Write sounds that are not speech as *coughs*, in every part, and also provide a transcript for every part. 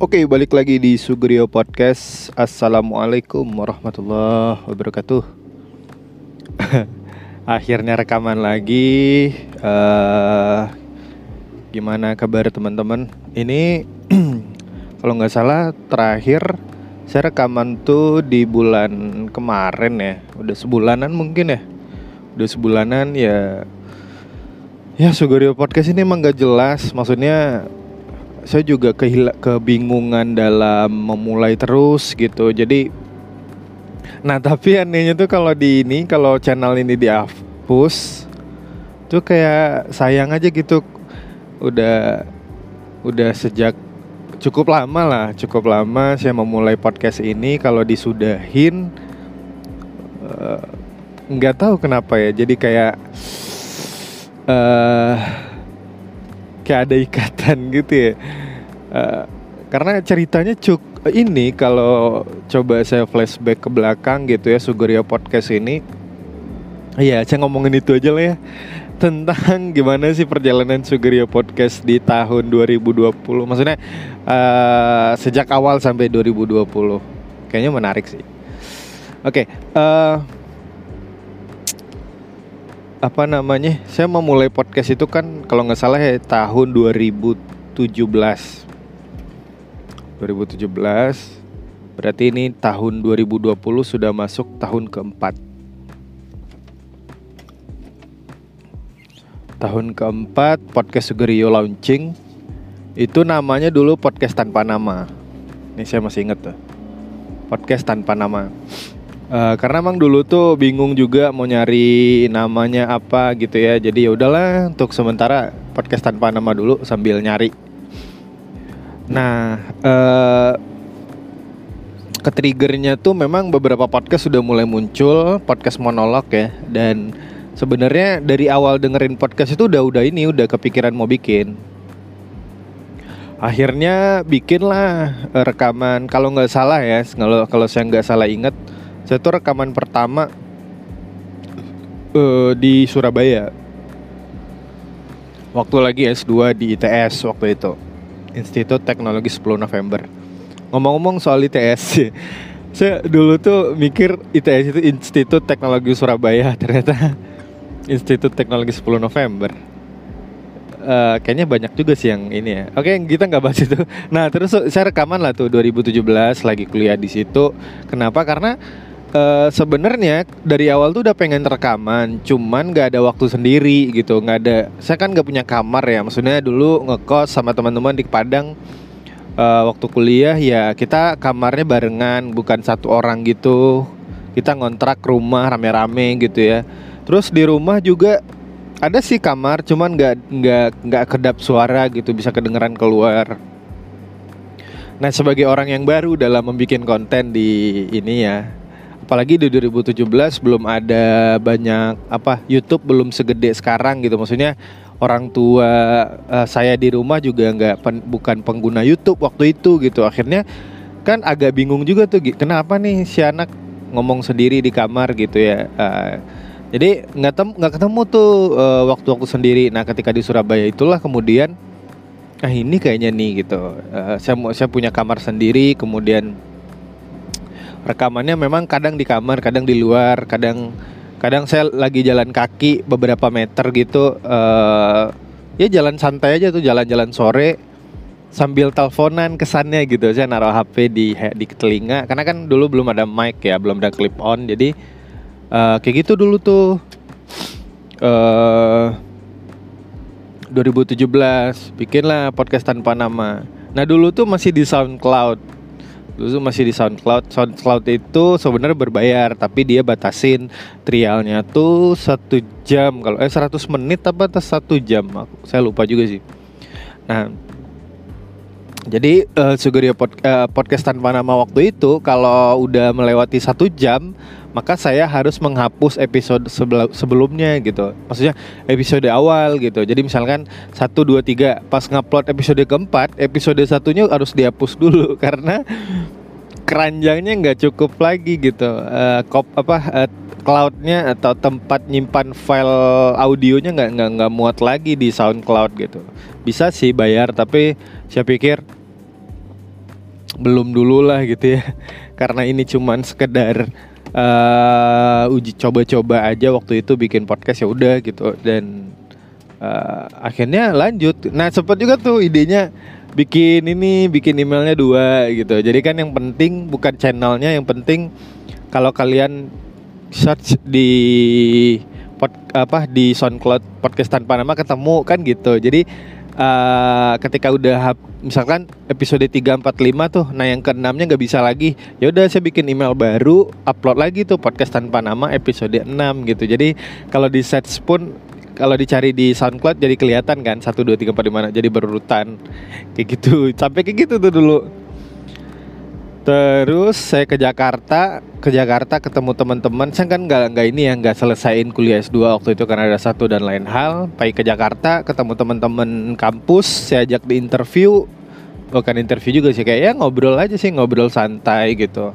Oke, balik lagi di Sugrio Podcast. Assalamualaikum warahmatullahi wabarakatuh. *laughs* Akhirnya rekaman lagi. Uh, gimana kabar teman-teman? Ini *clears throat* kalau nggak salah terakhir saya rekaman tuh di bulan kemarin ya. Udah sebulanan mungkin ya. Udah sebulanan ya. Ya Sugrio Podcast ini emang gak jelas. Maksudnya saya juga kehila kebingungan dalam memulai terus gitu. Jadi Nah, tapi anehnya tuh kalau di ini kalau channel ini dihapus tuh kayak sayang aja gitu. Udah udah sejak cukup lama lah, cukup lama saya memulai podcast ini kalau disudahin eh, nggak uh, tahu kenapa ya. Jadi kayak uh, kayak ada ikatan gitu ya uh, karena ceritanya cuk ini kalau coba saya flashback ke belakang gitu ya Sugeria podcast ini Iya, saya ngomongin itu aja lah ya tentang *laughs* gimana sih perjalanan Sugeria Podcast di tahun 2020. Maksudnya uh, sejak awal sampai 2020. Kayaknya menarik sih. Oke, okay, uh, apa namanya? Saya memulai podcast itu kan kalau nggak salah ya tahun 2017. 2017 berarti ini tahun 2020 sudah masuk tahun keempat. Tahun keempat podcast Sugerio launching itu namanya dulu podcast tanpa nama. Ini saya masih inget tuh. Podcast tanpa nama. Uh, karena emang dulu tuh bingung juga mau nyari namanya apa gitu ya. Jadi ya udahlah untuk sementara podcast tanpa nama dulu sambil nyari. Nah, uh, ketriggernya tuh memang beberapa podcast sudah mulai muncul, podcast monolog ya. Dan sebenarnya dari awal dengerin podcast itu udah udah ini udah kepikiran mau bikin. Akhirnya bikinlah rekaman kalau nggak salah ya, kalau kalau saya nggak salah inget saya tuh rekaman pertama uh, di Surabaya. Waktu lagi S2 di ITS waktu itu. Institut Teknologi 10 November. Ngomong-ngomong soal ITS, *laughs* saya dulu tuh mikir ITS itu Institut Teknologi Surabaya, *laughs* ternyata Institut Teknologi 10 November. Uh, kayaknya banyak juga sih yang ini ya. Oke, kita nggak bahas itu. *laughs* Nah, terus saya rekaman lah tuh 2017 lagi kuliah di situ. Kenapa? Karena Uh, sebenarnya dari awal tuh udah pengen rekaman, cuman gak ada waktu sendiri gitu, nggak ada. Saya kan gak punya kamar ya, maksudnya dulu ngekos sama teman-teman di Padang. Uh, waktu kuliah ya kita kamarnya barengan, bukan satu orang gitu. Kita ngontrak rumah rame-rame gitu ya. Terus di rumah juga ada sih kamar, cuman nggak nggak nggak kedap suara gitu, bisa kedengeran keluar. Nah sebagai orang yang baru dalam membuat konten di ini ya apalagi di 2017 belum ada banyak apa YouTube belum segede sekarang gitu. Maksudnya orang tua uh, saya di rumah juga nggak pen, bukan pengguna YouTube waktu itu gitu. Akhirnya kan agak bingung juga tuh kenapa nih si anak ngomong sendiri di kamar gitu ya uh, jadi nggak tem nggak ketemu tuh uh, waktu-waktu sendiri. Nah ketika di Surabaya itulah kemudian ah ini kayaknya nih gitu. Uh, saya saya punya kamar sendiri kemudian rekamannya memang kadang di kamar, kadang di luar, kadang kadang saya lagi jalan kaki beberapa meter gitu uh, ya jalan santai aja tuh jalan-jalan sore sambil teleponan kesannya gitu. Saya naruh HP di di telinga karena kan dulu belum ada mic ya belum ada clip on jadi uh, kayak gitu dulu tuh. Uh, 2017 bikinlah podcast tanpa nama. Nah dulu tuh masih di SoundCloud dulu masih di SoundCloud. SoundCloud itu sebenarnya berbayar, tapi dia batasin trialnya tuh satu jam kalau eh 100 menit apa atau satu jam, aku saya lupa juga sih. Nah, jadi uh, Sugeria pod, uh, podcast tanpa nama waktu itu kalau udah melewati satu jam maka saya harus menghapus episode sebelumnya gitu. Maksudnya episode awal gitu. Jadi misalkan satu dua tiga pas ngupload episode keempat, episode satunya harus dihapus dulu *laughs* karena keranjangnya nggak cukup lagi gitu. Uh, kop apa uh, cloudnya atau tempat nyimpan file audionya nggak nggak nggak muat lagi di SoundCloud gitu. Bisa sih bayar tapi saya pikir belum dulu lah gitu ya *laughs* karena ini cuman sekedar uh, uji coba-coba aja waktu itu bikin podcast ya udah gitu. Dan uh, akhirnya lanjut. Nah sempat juga tuh idenya bikin ini bikin emailnya dua gitu. Jadi kan yang penting bukan channelnya yang penting kalau kalian search di pod, apa di SoundCloud podcast tanpa nama ketemu kan gitu. Jadi uh, ketika udah misalkan episode 3 4 5 tuh nah yang keenamnya nggak bisa lagi. Ya udah saya bikin email baru upload lagi tuh podcast tanpa nama episode 6 gitu. Jadi kalau di search pun kalau dicari di SoundCloud jadi kelihatan kan 1 2 3 4 5 jadi berurutan. Kayak gitu. Sampai kayak gitu tuh dulu Terus saya ke Jakarta, ke Jakarta ketemu teman-teman. Saya kan nggak nggak ini ya nggak selesaiin kuliah S2 waktu itu karena ada satu dan lain hal. Pergi ke Jakarta, ketemu teman-teman kampus, saya ajak di interview. Bukan interview juga sih kayak ya ngobrol aja sih, ngobrol santai gitu.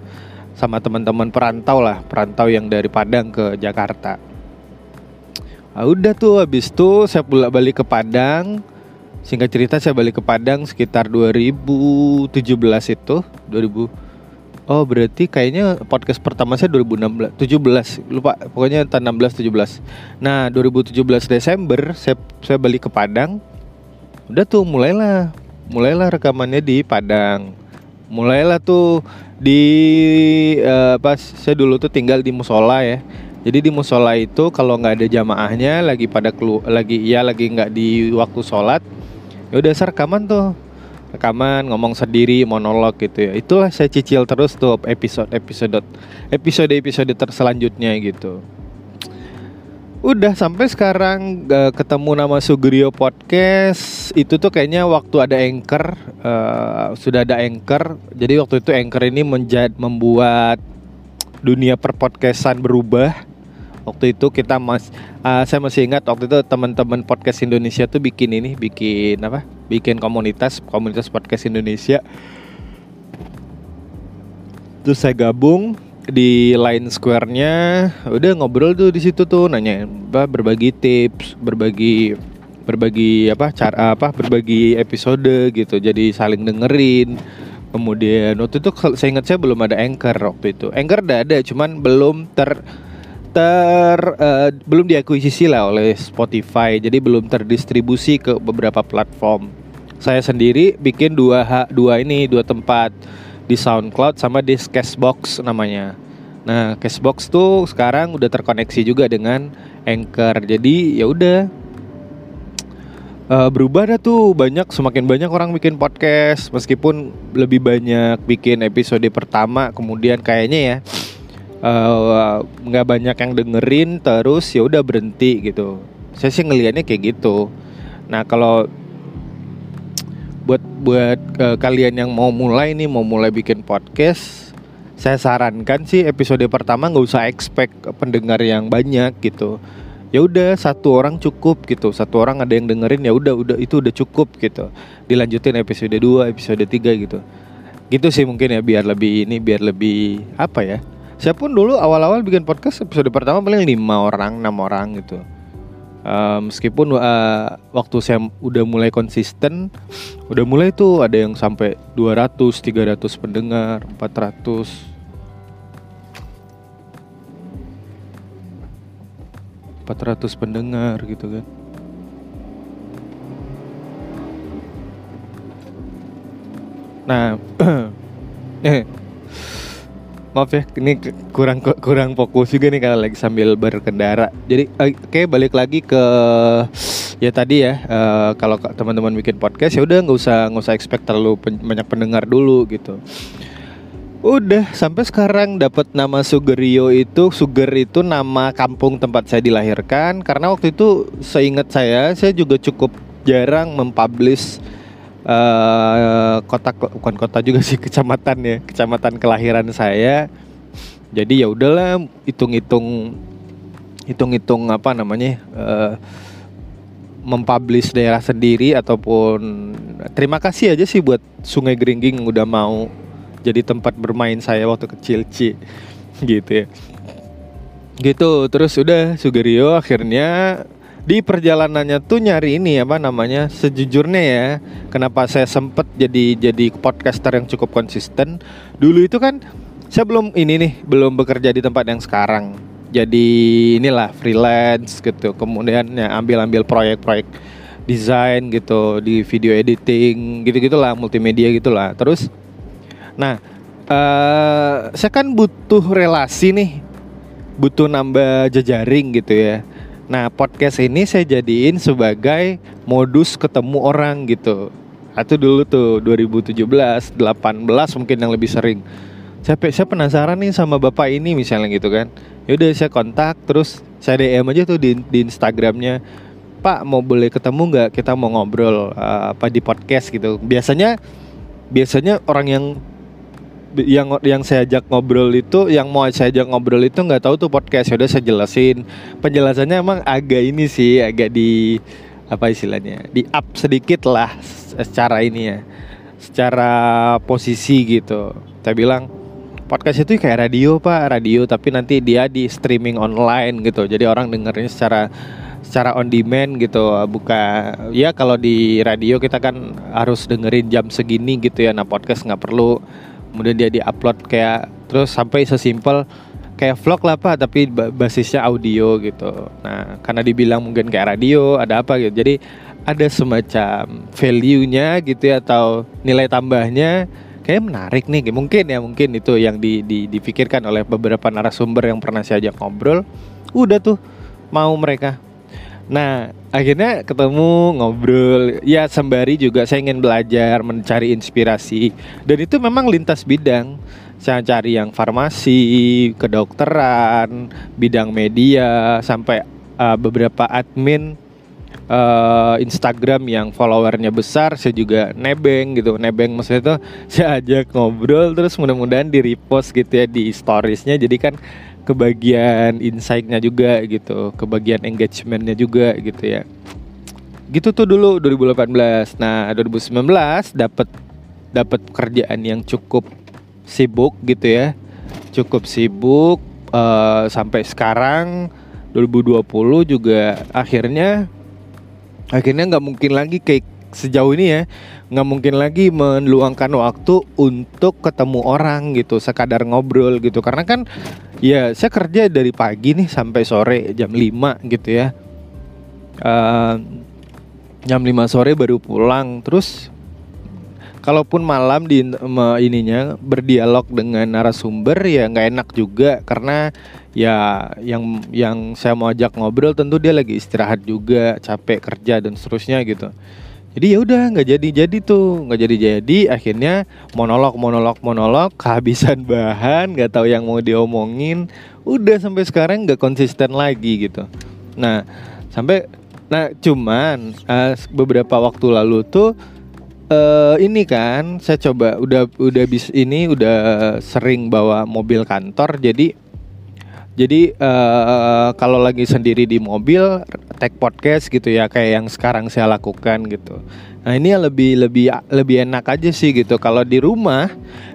Sama teman-teman perantau lah, perantau yang dari Padang ke Jakarta. Nah, udah tuh habis tuh saya pulang balik ke Padang Singkat cerita saya balik ke Padang sekitar 2017 itu. 2000 Oh berarti kayaknya podcast pertama saya 2016 17 lupa pokoknya tahun 16 17 Nah 2017 Desember saya, saya balik ke Padang. Udah tuh mulailah. Mulailah rekamannya di Padang. Mulailah tuh di uh, pas saya dulu tuh tinggal di musola ya. Jadi di musola itu kalau nggak ada jamaahnya lagi pada kelu lagi ya lagi nggak di waktu sholat ya udah rekaman tuh. Rekaman ngomong sendiri monolog gitu ya. Itulah saya cicil terus tuh episode episode episode episode terselanjutnya gitu. Udah sampai sekarang uh, ketemu nama Sugrio podcast. Itu tuh kayaknya waktu ada anchor uh, sudah ada anchor. Jadi waktu itu anchor ini menjad membuat dunia perpodcastan berubah waktu itu kita mas uh, saya masih ingat waktu itu teman-teman podcast Indonesia tuh bikin ini bikin apa? Bikin komunitas komunitas podcast Indonesia. Terus saya gabung di line square-nya. Udah ngobrol tuh di situ tuh nanya apa berbagi tips berbagi berbagi apa cara apa berbagi episode gitu. Jadi saling dengerin. Kemudian waktu itu saya ingat saya belum ada anchor waktu itu. Anchor udah ada cuman belum ter ter uh, belum diakuisisi lah oleh Spotify. Jadi belum terdistribusi ke beberapa platform. Saya sendiri bikin dua dua ini dua tempat di SoundCloud sama di Cashbox namanya. Nah Cashbox tuh sekarang udah terkoneksi juga dengan Anchor. Jadi ya udah. Uh, berubah dah tuh. Banyak semakin banyak orang bikin podcast. Meskipun lebih banyak bikin episode pertama kemudian kayaknya ya nggak uh, banyak yang dengerin terus ya udah berhenti gitu. Saya sih ngelihatnya kayak gitu. Nah kalau buat buat uh, kalian yang mau mulai nih mau mulai bikin podcast saya sarankan sih episode pertama nggak usah expect pendengar yang banyak gitu. Ya udah satu orang cukup gitu. Satu orang ada yang dengerin ya udah udah itu udah cukup gitu. Dilanjutin episode 2 episode 3 gitu. Gitu sih mungkin ya biar lebih ini biar lebih apa ya saya pun dulu awal-awal bikin podcast episode pertama paling lima orang, enam orang gitu. Uh, meskipun uh, waktu saya udah mulai konsisten, udah mulai tuh ada yang sampai 200, 300 pendengar, 400 400 pendengar gitu kan. Nah, *clears throat* eh maaf ya ini kurang kurang fokus juga nih kalau lagi sambil berkendara. Jadi eh, oke okay, balik lagi ke ya tadi ya uh, kalau teman-teman bikin podcast ya udah nggak usah nggak usah expect terlalu banyak pendengar dulu gitu. Udah sampai sekarang dapat nama Sugerio itu Suger itu nama kampung tempat saya dilahirkan karena waktu itu seingat saya saya juga cukup jarang mempublish uh, kota bukan kota juga sih *laughs* kecamatan ya kecamatan kelahiran saya. Jadi ya udahlah hitung-hitung hitung-hitung apa namanya uh, mempublish daerah sendiri ataupun terima kasih aja sih buat Sungai Geringging udah mau jadi tempat bermain saya waktu kecil Ci. *laughs* Gitu ya. Gitu terus udah Sugerio akhirnya di perjalanannya tuh nyari ini apa namanya sejujurnya ya kenapa saya sempet jadi jadi podcaster yang cukup konsisten. Dulu itu kan saya belum ini nih belum bekerja di tempat yang sekarang. Jadi inilah freelance gitu. Kemudian ya ambil ambil proyek-proyek desain gitu di video editing gitu gitulah multimedia gitulah. Terus nah uh, saya kan butuh relasi nih butuh nambah jejaring gitu ya Nah podcast ini saya jadiin sebagai modus ketemu orang gitu. Itu dulu tuh 2017, 18 mungkin yang lebih sering. Saya, saya penasaran nih sama bapak ini misalnya gitu kan. Yaudah saya kontak terus saya DM aja tuh di, di Instagramnya. Pak mau boleh ketemu nggak? Kita mau ngobrol uh, apa di podcast gitu. Biasanya biasanya orang yang yang yang saya ajak ngobrol itu yang mau saya ajak ngobrol itu nggak tahu tuh podcast. Sudah saya jelasin. Penjelasannya emang agak ini sih agak di apa istilahnya di up sedikit lah secara ini ya. Secara posisi gitu. Saya bilang podcast itu kayak radio pak. Radio tapi nanti dia di streaming online gitu. Jadi orang dengerin secara secara on demand gitu. Buka ya kalau di radio kita kan harus dengerin jam segini gitu ya. Nah podcast nggak perlu kemudian dia diupload kayak terus sampai sesimpel kayak vlog lah pak tapi basisnya audio gitu. Nah karena dibilang mungkin kayak radio ada apa gitu. Jadi ada semacam value-nya gitu ya atau nilai tambahnya. Kayak menarik nih mungkin ya mungkin itu yang di, di, dipikirkan oleh beberapa narasumber yang pernah saya ajak ngobrol. Udah tuh mau mereka Nah, akhirnya ketemu ngobrol. Ya, sembari juga saya ingin belajar, mencari inspirasi. Dan itu memang lintas bidang. Saya cari yang farmasi, kedokteran, bidang media, sampai uh, beberapa admin uh, Instagram yang followernya besar. Saya juga nebeng gitu. Nebeng maksudnya itu *laughs* saya ajak ngobrol terus mudah-mudahan di repost gitu ya di storiesnya. Jadi kan kebagian insightnya juga gitu kebagian engagementnya juga gitu ya. Gitu tuh dulu 2018 nah 2019 dapat dapat pekerjaan yang cukup sibuk gitu ya. Cukup sibuk uh, sampai sekarang 2020 juga akhirnya akhirnya nggak mungkin lagi kayak sejauh ini ya nggak mungkin lagi meluangkan waktu untuk ketemu orang gitu sekadar ngobrol gitu. Karena kan ya saya kerja dari pagi nih sampai sore jam 5 gitu ya. Uh, jam 5 sore baru pulang. Terus kalaupun malam di ininya berdialog dengan narasumber ya nggak enak juga. Karena ya yang yang saya mau ajak ngobrol tentu dia lagi istirahat juga capek kerja dan seterusnya gitu jadi ya udah nggak jadi jadi tuh nggak jadi jadi akhirnya monolog monolog monolog kehabisan bahan nggak tahu yang mau diomongin. Udah sampai sekarang nggak konsisten lagi gitu. Nah sampai nah cuman uh, beberapa waktu lalu tuh uh, ini kan saya coba udah udah bis ini udah sering bawa mobil kantor jadi jadi uh, kalau lagi sendiri di mobil tag podcast gitu ya kayak yang sekarang saya lakukan gitu. Nah ini lebih lebih lebih enak aja sih gitu. Kalau di rumah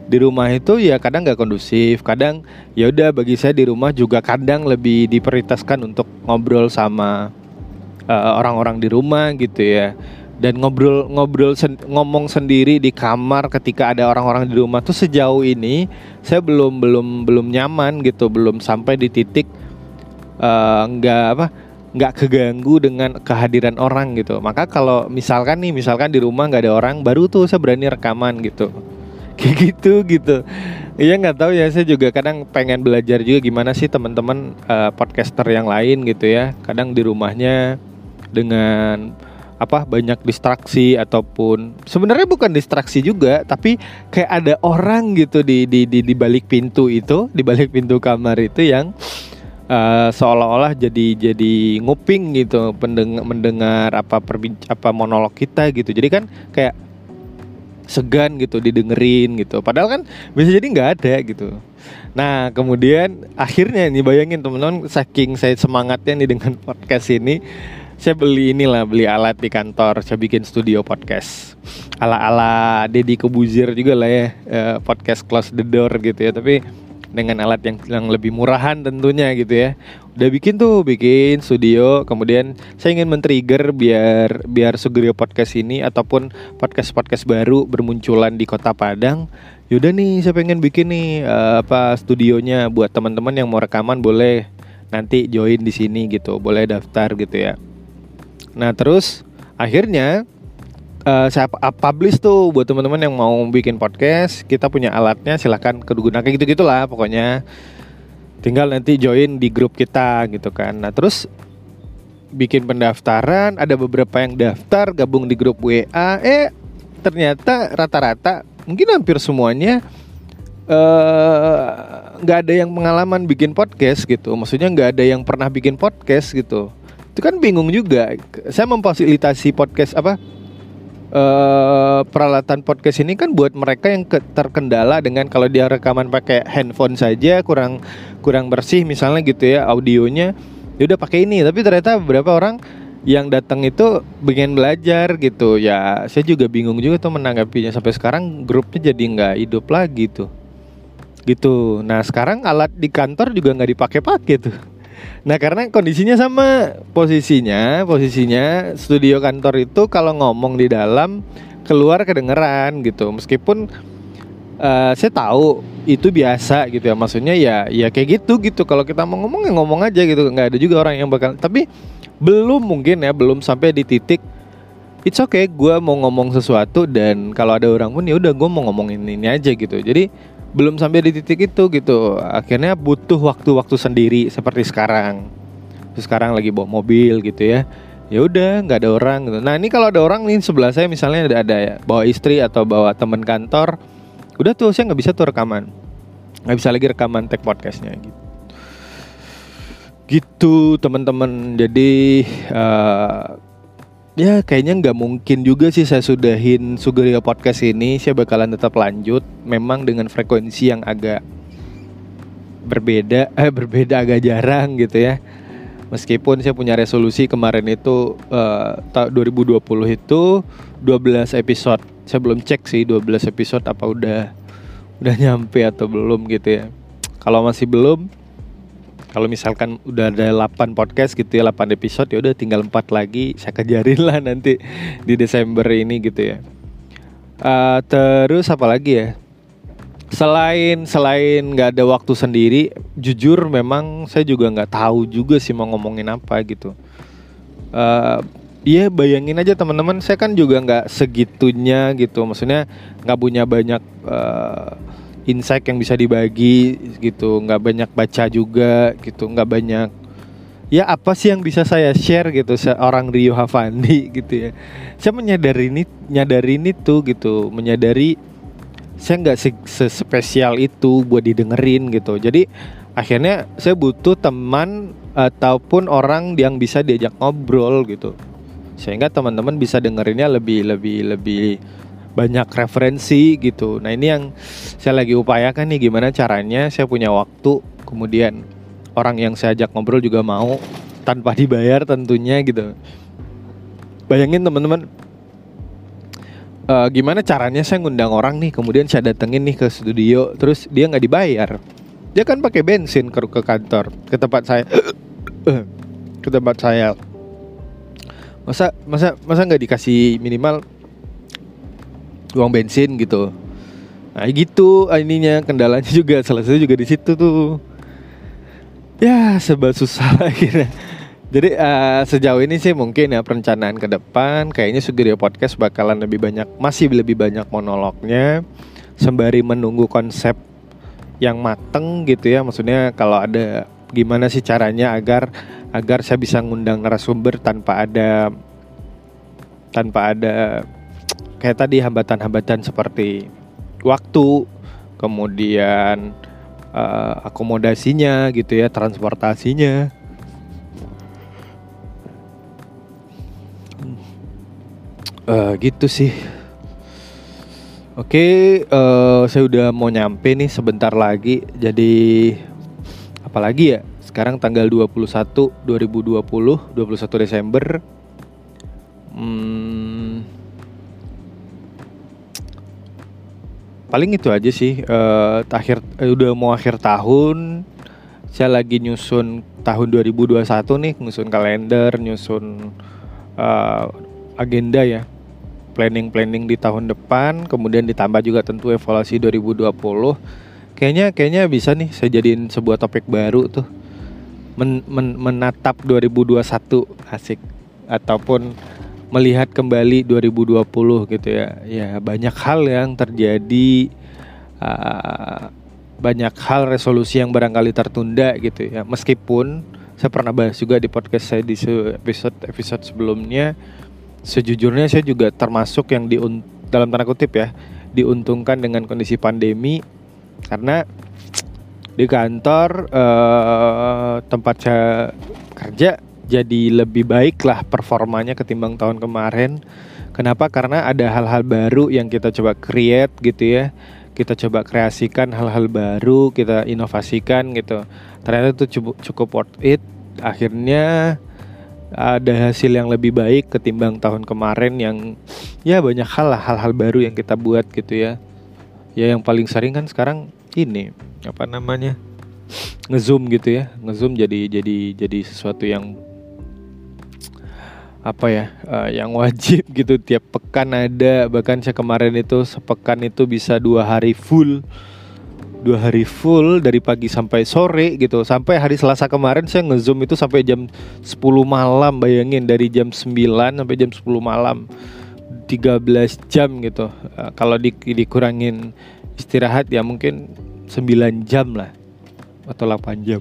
di rumah itu ya kadang nggak kondusif, kadang ya udah bagi saya di rumah juga kadang lebih diprioritaskan untuk ngobrol sama eh, orang-orang uh, di rumah gitu ya dan ngobrol ngobrol sen, ngomong sendiri di kamar ketika ada orang-orang di rumah tuh sejauh ini saya belum belum belum nyaman gitu belum sampai di titik uh, nggak apa nggak keganggu dengan kehadiran orang gitu. Maka kalau misalkan nih misalkan di rumah nggak ada orang baru tuh saya berani rekaman gitu. *laughs* Kayak gitu gitu. Iya nggak tahu ya saya juga kadang pengen belajar juga gimana sih teman-teman uh, podcaster yang lain gitu ya. Kadang di rumahnya dengan apa banyak distraksi ataupun sebenarnya bukan distraksi juga tapi kayak ada orang gitu di di di, di balik pintu itu di balik pintu kamar itu yang uh, seolah-olah jadi jadi nguping gitu pendengar mendengar apa perbinc apa monolog kita gitu. Jadi kan kayak segan gitu didengerin gitu. Padahal kan bisa jadi nggak ada gitu. Nah kemudian akhirnya nih bayangin teman-teman saking saya semangatnya nih dengan *laughs* podcast ini saya beli inilah beli alat di kantor saya bikin studio podcast. Ala ala Deddy Kebuzir juga lah ya uh, podcast close the door gitu ya. Tapi dengan alat yang yang lebih murahan tentunya gitu ya. Udah bikin tuh bikin studio. Kemudian saya ingin men-trigger biar biar Sugrio podcast ini ataupun podcast podcast baru bermunculan di kota Padang. Yaudah nih saya pengen bikin nih uh, apa studionya. Buat teman-teman yang mau rekaman boleh nanti join di sini gitu boleh daftar gitu ya nah terus akhirnya uh, saya publish tuh buat teman-teman yang mau bikin podcast kita punya alatnya silahkan kegunakan gitu gitulah pokoknya. Tinggal nanti join di grup kita gitu kan. Nah terus bikin pendaftaran ada beberapa yang daftar gabung di grup WA eh ternyata rata-rata mungkin hampir semuanya eh, nggak uh, ada yang pengalaman bikin podcast gitu. Maksudnya nggak ada yang pernah bikin podcast gitu itu kan bingung juga. Saya memfasilitasi podcast apa uh, peralatan podcast ini kan buat mereka yang terkendala dengan kalau dia rekaman pakai handphone saja kurang kurang bersih misalnya gitu ya audionya ya udah pakai ini. Tapi ternyata beberapa orang yang datang itu pengen belajar gitu. Ya saya juga bingung juga tuh menanggapinya. Sampai sekarang grupnya jadi nggak hidup lagi tuh. Gitu. Nah sekarang alat di kantor juga nggak dipakai-pakai tuh Nah karena kondisinya sama posisinya, posisinya studio kantor itu kalau ngomong di dalam keluar kedengeran gitu. Meskipun uh, saya tahu itu biasa gitu ya, maksudnya ya ya kayak gitu gitu. Kalau kita mau ngomong ya ngomong aja gitu, nggak ada juga orang yang bakal. Tapi belum mungkin ya, belum sampai di titik It's okay, gue mau ngomong sesuatu dan kalau ada orang pun ya udah gue mau ngomongin ini aja gitu. Jadi belum sampai di titik itu gitu. Akhirnya butuh waktu-waktu sendiri seperti sekarang. Terus sekarang lagi bawa mobil gitu ya. Ya udah nggak ada orang gitu. Nah ini kalau ada orang nih sebelah saya misalnya ada, ada ya, bawa istri atau bawa teman kantor udah tuh saya nggak bisa tuh rekaman. Nggak bisa lagi rekaman tag podcastnya gitu. Gitu teman-teman. Jadi uh, ya kayaknya nggak mungkin juga sih saya sudahin Sugeria Podcast ini. Saya bakalan tetap lanjut memang dengan frekuensi yang agak berbeda *laughs* eh berbeda agak jarang gitu ya. Meskipun saya punya resolusi kemarin itu uh, tahun 2020 itu 12 episode. Saya belum cek sih 12 episode apa udah udah nyampe atau belum gitu ya. Kalau masih belum kalau misalkan udah ada 8 podcast gitu ya 8 episode ya udah tinggal 4 lagi saya kejarin lah nanti di Desember ini gitu ya. Uh, terus apa lagi ya? Selain selain nggak ada waktu sendiri jujur memang saya juga nggak tahu juga sih mau ngomongin apa gitu. Uh, Iya bayangin aja teman-teman saya kan juga nggak segitunya gitu. Maksudnya nggak punya banyak uh, insight yang bisa dibagi gitu. Nggak banyak baca juga gitu. Nggak banyak ya apa sih yang bisa saya share gitu seorang Rio Havandi *laughs* gitu ya. Saya menyadari ini nyadari ini tuh gitu. Menyadari saya nggak sespesial itu buat didengerin gitu. Jadi akhirnya saya butuh teman ataupun orang yang bisa diajak ngobrol gitu. Sehingga teman-teman bisa dengerinnya lebih lebih lebih banyak referensi gitu. Nah ini yang saya lagi upayakan nih gimana caranya saya punya waktu kemudian orang yang saya ajak ngobrol juga mau tanpa dibayar tentunya gitu. Bayangin teman-teman uh, gimana caranya saya ngundang orang nih kemudian saya datengin nih ke studio terus dia nggak dibayar. Dia kan pakai bensin ke ke kantor ke tempat saya *coughs* ke tempat saya. Masa masa masa nggak dikasih minimal uang bensin gitu. Nah gitu ininya kendalanya juga salah satu juga di situ tuh. Ya sebab susah *laughs* akhirnya. Jadi uh, sejauh ini sih mungkin ya perencanaan ke depan kayaknya Sugirio Podcast bakalan lebih banyak masih lebih banyak monolognya sembari menunggu konsep yang mateng gitu ya. Maksudnya kalau ada gimana sih caranya agar agar saya bisa ngundang narasumber tanpa ada tanpa ada kayak tadi hambatan-hambatan seperti waktu, kemudian uh, akomodasinya gitu ya, transportasinya. Uh, gitu sih. Oke, uh, saya udah mau nyampe nih sebentar lagi. Jadi apalagi ya? Sekarang tanggal 21 2020, 21 Desember. Hmm, paling itu aja sih uh, akhir uh, udah mau akhir tahun saya lagi nyusun tahun 2021 nih nyusun kalender, nyusun uh, agenda ya. Planning-planning di tahun depan, kemudian ditambah juga tentu evaluasi 2020. Kayaknya kayaknya bisa nih saya jadiin sebuah topik baru tuh. Men, men, menatap 2021 asik ataupun melihat kembali 2020 gitu ya. Ya banyak hal yang terjadi uh, banyak hal resolusi yang barangkali tertunda gitu ya. Meskipun saya pernah bahas juga di podcast saya di episode episode sebelumnya sejujurnya saya juga termasuk yang di dalam tanda kutip ya diuntungkan dengan kondisi pandemi karena di kantor eh, tempat saya kerja jadi lebih baik lah performanya ketimbang tahun kemarin. Kenapa? Karena ada hal-hal baru yang kita coba create gitu ya kita coba kreasikan hal-hal baru, kita inovasikan gitu. Ternyata itu cukup, cukup worth it. Akhirnya ada hasil yang lebih baik ketimbang tahun kemarin yang ya banyak hal lah hal-hal baru yang kita buat gitu ya. Ya yang paling sering kan sekarang ini apa namanya? ngezoom gitu ya. Ngezoom jadi jadi jadi sesuatu yang apa ya uh, yang wajib *laughs* gitu tiap pekan ada. Bahkan saya kemarin itu sepekan itu bisa dua hari full. Dua hari full dari pagi sampai sore gitu. Sampai hari Selasa kemarin saya ngezoom itu sampai jam 10 malam. Bayangin dari jam 9 sampai jam 10 malam. 13 jam gitu. Uh, kalau di, dikurangin istirahat ya mungkin 9 jam lah. Atau 8 jam.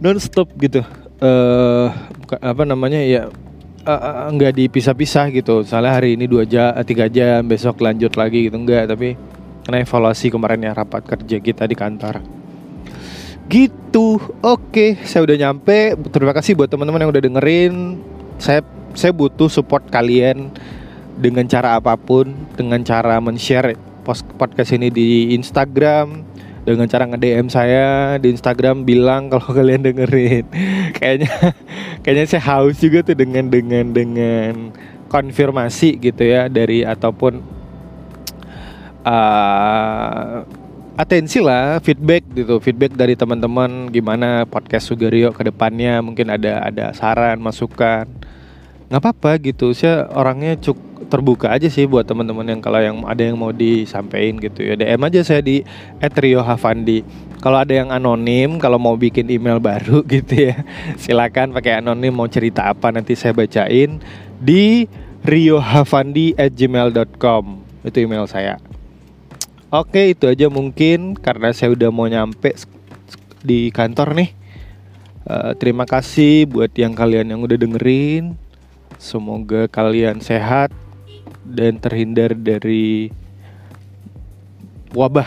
Non stop gitu uh, apa namanya ya uh, nggak dipisah-pisah gitu. Salah hari ini dua jam, tiga jam, besok lanjut lagi gitu enggak. Tapi karena evaluasi kemarin ya rapat kerja kita di kantor. Gitu. Oke, saya udah nyampe. Terima kasih buat teman-teman yang udah dengerin. Saya saya butuh support kalian dengan cara apa pun, dengan cara men-share podcast ini di Instagram, dengan cara nge-DM saya di Instagram bilang kalau *laughs* kalian dengerin. kayaknya *laughs* kayaknya saya haus juga tuh dengan dengan dengan konfirmasi gitu ya dari ataupun uh, atensi lah feedback gitu. Feedback dari teman-teman gimana podcast Sugario ke depannya. Mungkin ada ada saran masukan nggak apa-apa gitu saya orangnya cukup terbuka aja sih buat teman-teman yang kalau yang ada yang mau disampaikan gitu ya DM aja saya di @rio_havandi. Kalau ada yang anonim, kalau mau bikin email baru *laughs* gitu ya, silakan pakai anonim mau cerita apa nanti saya bacain di riohavandi@gmail.com itu email saya. Oke itu aja mungkin karena saya udah mau nyampe di kantor nih. Uh, terima kasih buat yang kalian yang udah dengerin. Semoga kalian sehat, dan terhindar dari wabah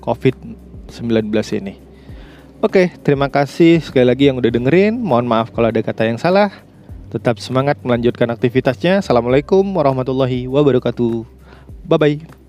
COVID-19 ini. Oke, terima kasih sekali lagi yang udah dengerin. Mohon maaf kalau ada kata yang salah. Tetap semangat melanjutkan aktivitasnya. Assalamualaikum warahmatullahi wabarakatuh. Bye bye.